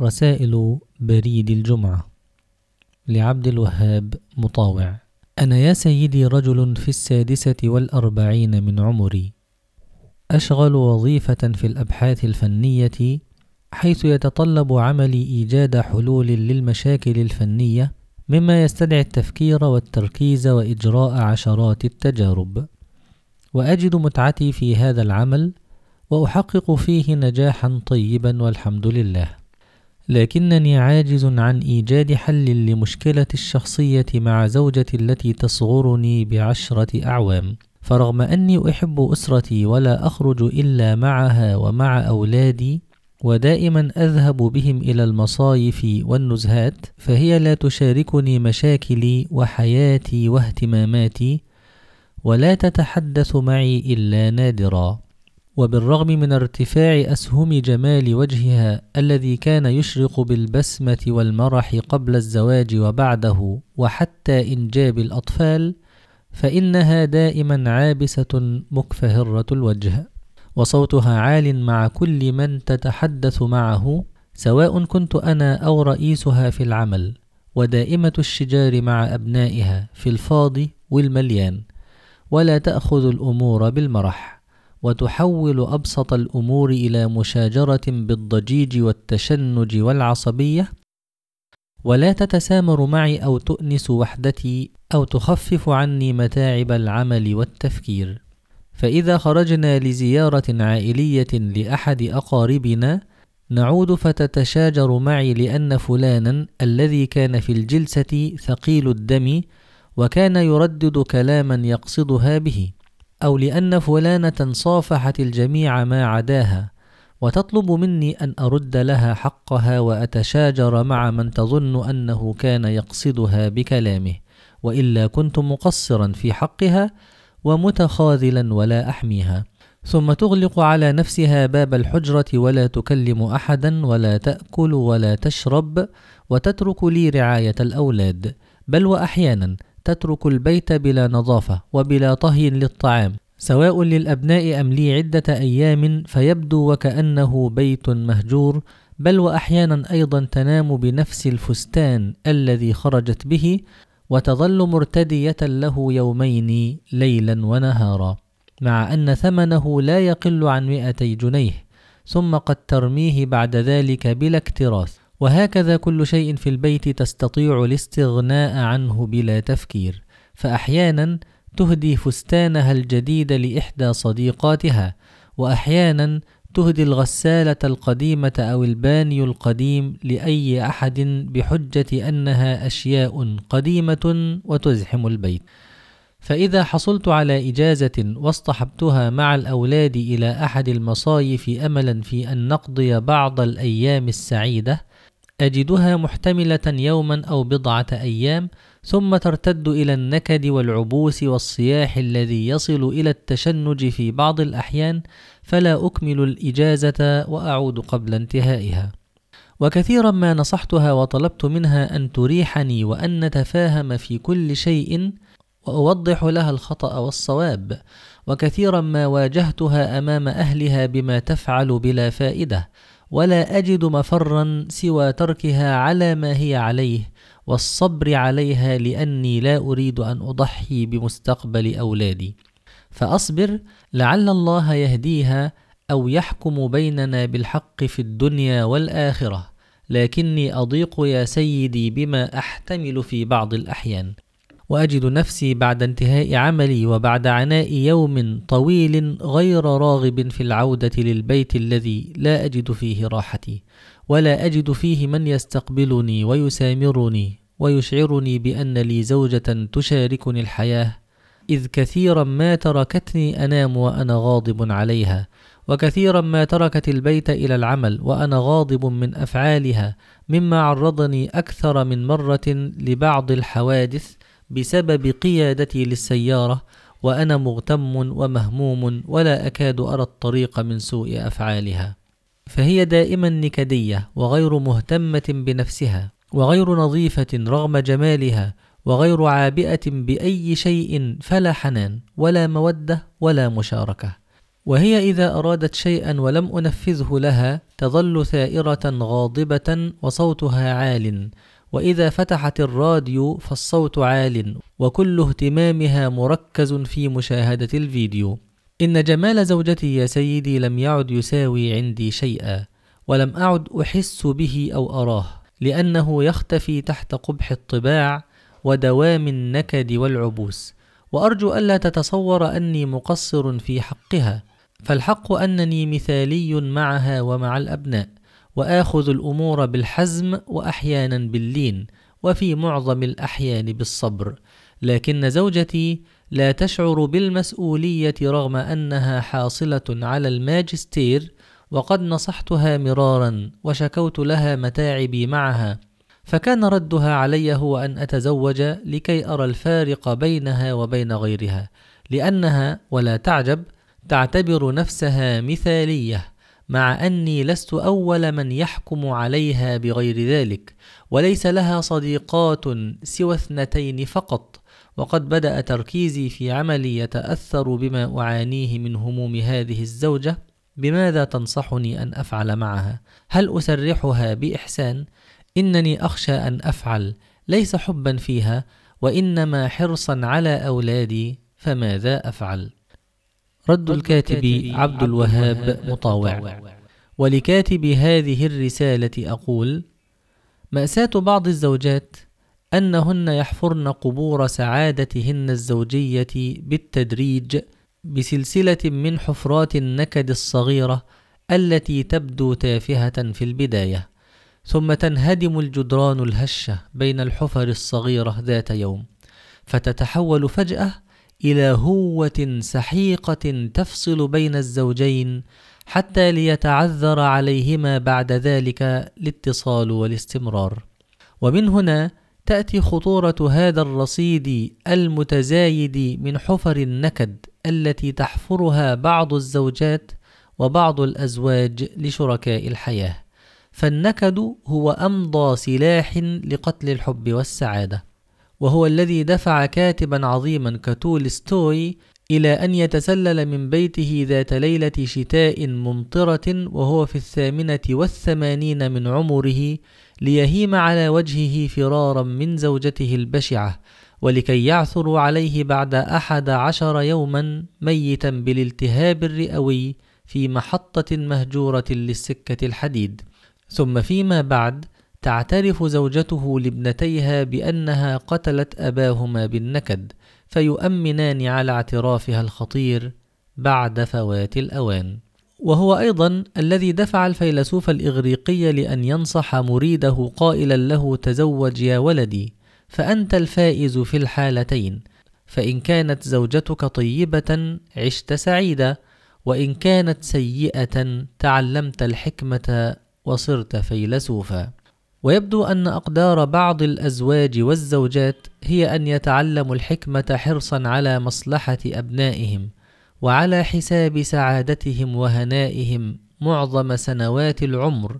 رسائل بريد الجمعة لعبد الوهاب مطاوع. أنا يا سيدي رجل في السادسة والأربعين من عمري. أشغل وظيفة في الأبحاث الفنية حيث يتطلب عملي إيجاد حلول للمشاكل الفنية مما يستدعي التفكير والتركيز وإجراء عشرات التجارب. وأجد متعتي في هذا العمل وأحقق فيه نجاحا طيبا والحمد لله. لكنني عاجز عن إيجاد حل لمشكلة الشخصية مع زوجتي التي تصغرني بعشرة أعوام. فرغم أني أحب أسرتي ولا أخرج إلا معها ومع أولادي ودائما أذهب بهم إلى المصايف والنزهات فهي لا تشاركني مشاكلي وحياتي واهتماماتي ولا تتحدث معي إلا نادرا. وبالرغم من ارتفاع أسهم جمال وجهها الذي كان يشرق بالبسمة والمرح قبل الزواج وبعده وحتى إنجاب الأطفال فإنها دائما عابسة مكفهرة الوجه وصوتها عال مع كل من تتحدث معه سواء كنت أنا أو رئيسها في العمل ودائمة الشجار مع أبنائها في الفاضي والمليان ولا تأخذ الأمور بالمرح. وتحول أبسط الأمور إلى مشاجرة بالضجيج والتشنج والعصبية؟ ولا تتسامر معي أو تؤنس وحدتي أو تخفف عني متاعب العمل والتفكير. فإذا خرجنا لزيارة عائلية لأحد أقاربنا نعود فتتشاجر معي لأن فلانا الذي كان في الجلسة ثقيل الدم وكان يردد كلاما يقصدها به. أو لأن فلانة صافحت الجميع ما عداها وتطلب مني أن أرد لها حقها وأتشاجر مع من تظن أنه كان يقصدها بكلامه وإلا كنت مقصرا في حقها ومتخاذلا ولا أحميها. ثم تغلق على نفسها باب الحجرة ولا تكلم أحدا ولا تأكل ولا تشرب وتترك لي رعاية الأولاد بل وأحيانا تترك البيت بلا نظافة وبلا طهي للطعام سواء للأبناء أم لي عدة أيام فيبدو وكأنه بيت مهجور بل وأحيانا أيضا تنام بنفس الفستان الذي خرجت به وتظل مرتدية له يومين ليلا ونهارا مع أن ثمنه لا يقل عن مئتي جنيه ثم قد ترميه بعد ذلك بلا اكتراث. وهكذا كل شيء في البيت تستطيع الاستغناء عنه بلا تفكير فأحيانا تهدي فستانها الجديد لإحدى صديقاتها وأحيانا تهدي الغسالة القديمة أو البانيو القديم لأي أحد بحجة أنها أشياء قديمة وتزحم البيت. فإذا حصلت على إجازة واصطحبتها مع الأولاد إلى أحد المصايف أملا في أن نقضي بعض الأيام السعيدة أجدها محتملة يوما أو بضعة أيام ثم ترتد إلى النكد والعبوس والصياح الذي يصل إلى التشنج في بعض الأحيان فلا أكمل الإجازة وأعود قبل انتهائها. وكثيرا ما نصحتها وطلبت منها أن تريحني وأن نتفاهم في كل شيء وأوضح لها الخطأ والصواب وكثيرا ما واجهتها أمام أهلها بما تفعل بلا فائدة ولا أجد مفرا سوى تركها على ما هي عليه والصبر عليها لأني لا أريد أن أضحي بمستقبل أولادي. فأصبر لعل الله يهديها أو يحكم بيننا بالحق في الدنيا والآخرة لكني أضيق يا سيدي بما أحتمل في بعض الأحيان. وأجد نفسي بعد انتهاء عملي وبعد عناء يوم طويل غير راغب في العودة للبيت الذي لا أجد فيه راحتي ولا أجد فيه من يستقبلني ويسامرني ويشعرني بأن لي زوجة تشاركني الحياة إذ كثيرا ما تركتني أنام وأنا غاضب عليها وكثيرا ما تركت البيت إلى العمل وأنا غاضب من أفعالها مما عرضني أكثر من مرة لبعض الحوادث بسبب قيادتي للسيارة وأنا مغتم ومهموم ولا أكاد أرى الطريق من سوء أفعالها. فهي دائما نكدية وغير مهتمة بنفسها وغير نظيفة رغم جمالها وغير عابئة بأي شيء فلا حنان ولا مودة ولا مشاركة. وهي إذا أرادت شيئا ولم أنفذه لها تظل ثائرة غاضبة وصوتها عال وإذا فتحت الراديو فالصوت عال وكل اهتمامها مركز في مشاهدة الفيديو. إن جمال زوجتي يا سيدي لم يعد يساوي عندي شيئا ولم أعد أحس به أو أراه لأنه يختفي تحت قبح الطباع ودوام النكد والعبوس. وأرجو ألا تتصور أني مقصر في حقها فالحق أنني مثالي معها ومع الأبناء. وآخذ الأمور بالحزم وأحيانا باللين وفي معظم الأحيان بالصبر. لكن زوجتي لا تشعر بالمسؤولية رغم أنها حاصلة على الماجستير وقد نصحتها مرارا وشكوت لها متاعبي معها. فكان ردها علي هو أن أتزوج لكي أرى الفارق بينها وبين غيرها لأنها ولا تعجب تعتبر نفسها مثالية. مع أني لست أول من يحكم عليها بغير ذلك وليس لها صديقات سوى اثنتين فقط وقد بدأ تركيزي في عملي يتأثر بما أعانيه من هموم هذه الزوجة بماذا تنصحني أن أفعل معها؟ هل أسرحها بإحسان؟ إنني أخشى أن أفعل ليس حبا فيها وإنما حرصا على أولادي فماذا أفعل؟ رد الكاتب عبد الوهاب مطاوع. ولكاتب هذه الرسالة أقول مأساة بعض الزوجات أنهن يحفرن قبور سعادتهن الزوجية بالتدريج بسلسلة من حفرات النكد الصغيرة التي تبدو تافهة في البداية ثم تنهدم الجدران الهشة بين الحفر الصغيرة ذات يوم فتتحول فجأة إلى هوة سحيقة تفصل بين الزوجين حتى ليتعذر عليهما بعد ذلك الاتصال والاستمرار. ومن هنا تأتي خطورة هذا الرصيد المتزايد من حفر النكد التي تحفرها بعض الزوجات وبعض الأزواج لشركاء الحياة. فالنكد هو أمضى سلاح لقتل الحب والسعادة. وهو الذي دفع كاتبا عظيما كتولستوي إلى أن يتسلل من بيته ذات ليلة شتاء ممطرة وهو في الثامنة والثمانين من عمره ليهيم على وجهه فرارا من زوجته البشعة ولكي يعثر عليه بعد أحد عشر يوما ميتا بالالتهاب الرئوي في محطة مهجورة للسكة الحديد. ثم فيما بعد تعترف زوجته لابنتيها بأنها قتلت أباهما بالنكد فيؤمنان على اعترافها الخطير بعد فوات الأوان. وهو أيضا الذي دفع الفيلسوف الإغريقي لأن ينصح مريده قائلا له تزوج يا ولدي فأنت الفائز في الحالتين فإن كانت زوجتك طيبة عشت سعيدا وإن كانت سيئة تعلمت الحكمة وصرت فيلسوفا. ويبدو أن أقدار بعض الأزواج والزوجات هي أن يتعلموا الحكمة حرصا على مصلحة أبنائهم وعلى حساب سعادتهم وهنائهم معظم سنوات العمر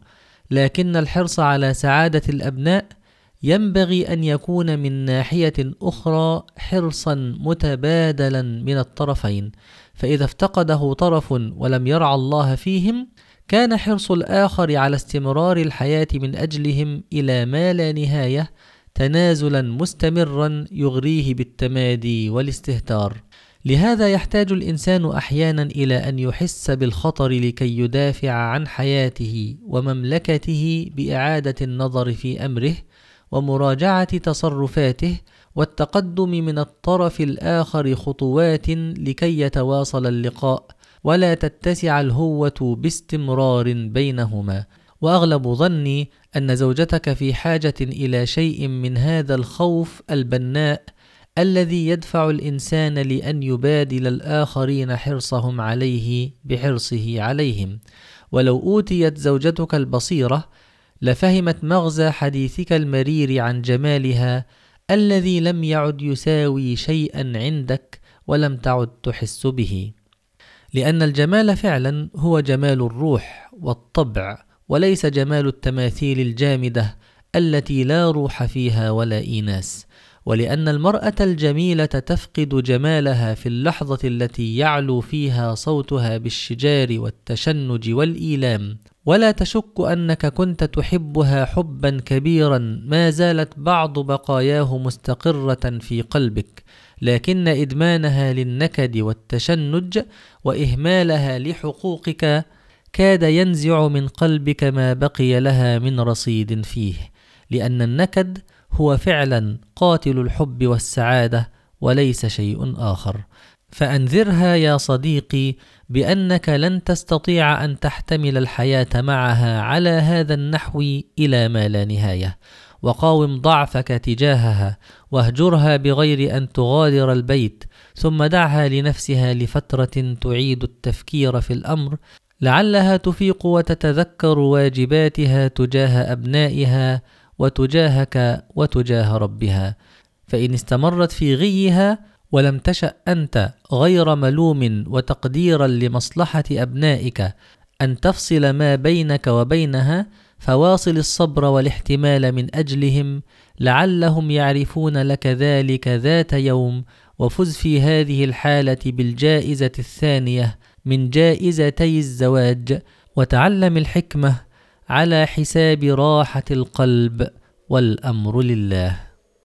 لكن الحرص على سعادة الأبناء ينبغي أن يكون من ناحية أخرى حرصا متبادلا من الطرفين فإذا افتقده طرف ولم يرعى الله فيهم كان حرص الآخر على استمرار الحياة من أجلهم إلى ما لا نهاية تنازلا مستمرا يغريه بالتمادي والاستهتار. لهذا يحتاج الإنسان أحيانا إلى أن يحس بالخطر لكي يدافع عن حياته ومملكته بإعادة النظر في أمره ومراجعة تصرفاته والتقدم من الطرف الآخر خطوات لكي يتواصل اللقاء. ولا تتسع الهوة باستمرار بينهما. وأغلب ظني أن زوجتك في حاجة إلى شيء من هذا الخوف البناء الذي يدفع الإنسان لأن يبادل الآخرين حرصهم عليه بحرصه عليهم. ولو أوتيت زوجتك البصيرة لفهمت مغزى حديثك المرير عن جمالها الذي لم يعد يساوي شيئا عندك ولم تعد تحس به. لأن الجمال فعلا هو جمال الروح والطبع وليس جمال التماثيل الجامدة التي لا روح فيها ولا إيناس. ولأن المرأة الجميلة تفقد جمالها في اللحظة التي يعلو فيها صوتها بالشجار والتشنج والإيلام. ولا تشك أنك كنت تحبها حبا كبيرا ما زالت بعض بقاياه مستقرة في قلبك. لكن إدمانها للنكد والتشنج وإهمالها لحقوقك كاد ينزع من قلبك ما بقي لها من رصيد فيه. لأن النكد هو فعلا قاتل الحب والسعادة وليس شيء آخر. فأنذرها يا صديقي بأنك لن تستطيع أن تحتمل الحياة معها على هذا النحو إلى ما لا نهاية. وقاوم ضعفك تجاهها واهجرها بغير أن تغادر البيت ثم دعها لنفسها لفترة تعيد التفكير في الأمر لعلها تفيق وتتذكر واجباتها تجاه أبنائها وتجاهك وتجاه ربها. فإن استمرت في غيها ولم تشأ أنت غير ملوم وتقديرا لمصلحة أبنائك أن تفصل ما بينك وبينها فواصل الصبر والاحتمال من أجلهم لعلهم يعرفون لك ذلك ذات يوم وفز في هذه الحالة بالجائزة الثانية من جائزتي الزواج وتعلم الحكمة على حساب راحة القلب والأمر لله.